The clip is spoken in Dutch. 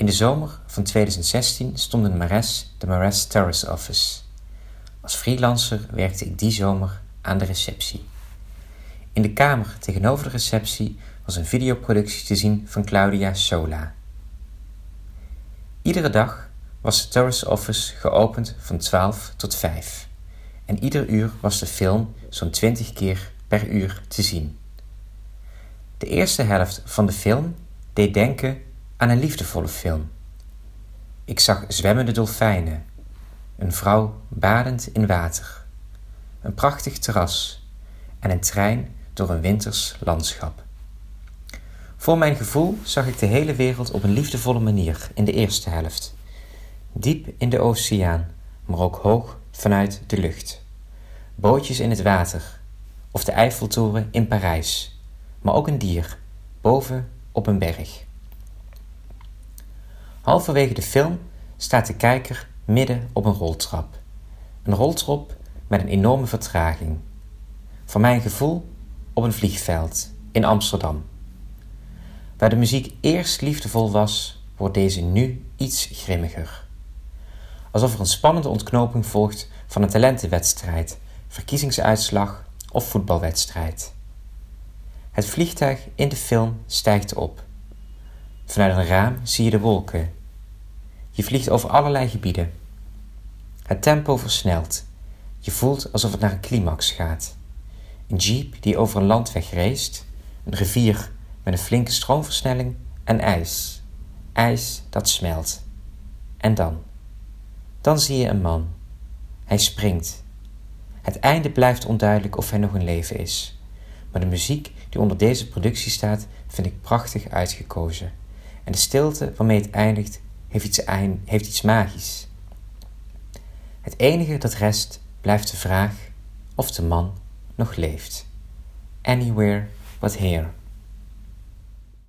In de zomer van 2016 stond in Mares de Mares Terrace Office. Als freelancer werkte ik die zomer aan de receptie. In de kamer tegenover de receptie was een videoproductie te zien van Claudia Sola. Iedere dag was de Terrace Office geopend van 12 tot 5 en ieder uur was de film zo'n 20 keer per uur te zien. De eerste helft van de film deed denken aan een liefdevolle film. Ik zag zwemmende dolfijnen, een vrouw badend in water, een prachtig terras en een trein door een winters landschap. Voor mijn gevoel zag ik de hele wereld op een liefdevolle manier in de eerste helft. Diep in de oceaan, maar ook hoog vanuit de lucht. Bootjes in het water, of de Eiffeltoren in Parijs, maar ook een dier, boven op een berg. Halverwege de film staat de kijker midden op een roltrap. Een roltrap met een enorme vertraging. Voor mijn gevoel op een vliegveld in Amsterdam. Waar de muziek eerst liefdevol was, wordt deze nu iets grimmiger. Alsof er een spannende ontknoping volgt van een talentenwedstrijd, verkiezingsuitslag of voetbalwedstrijd. Het vliegtuig in de film stijgt op. Vanuit een raam zie je de wolken. Je vliegt over allerlei gebieden. Het tempo versnelt. Je voelt alsof het naar een climax gaat. Een jeep die over een landweg race, een rivier met een flinke stroomversnelling en ijs. Ijs dat smelt. En dan? Dan zie je een man. Hij springt. Het einde blijft onduidelijk of hij nog in leven is. Maar de muziek die onder deze productie staat, vind ik prachtig uitgekozen. En de stilte waarmee het eindigt, heeft iets, heeft iets magisch. Het enige dat rest blijft de vraag of de man nog leeft. Anywhere but here.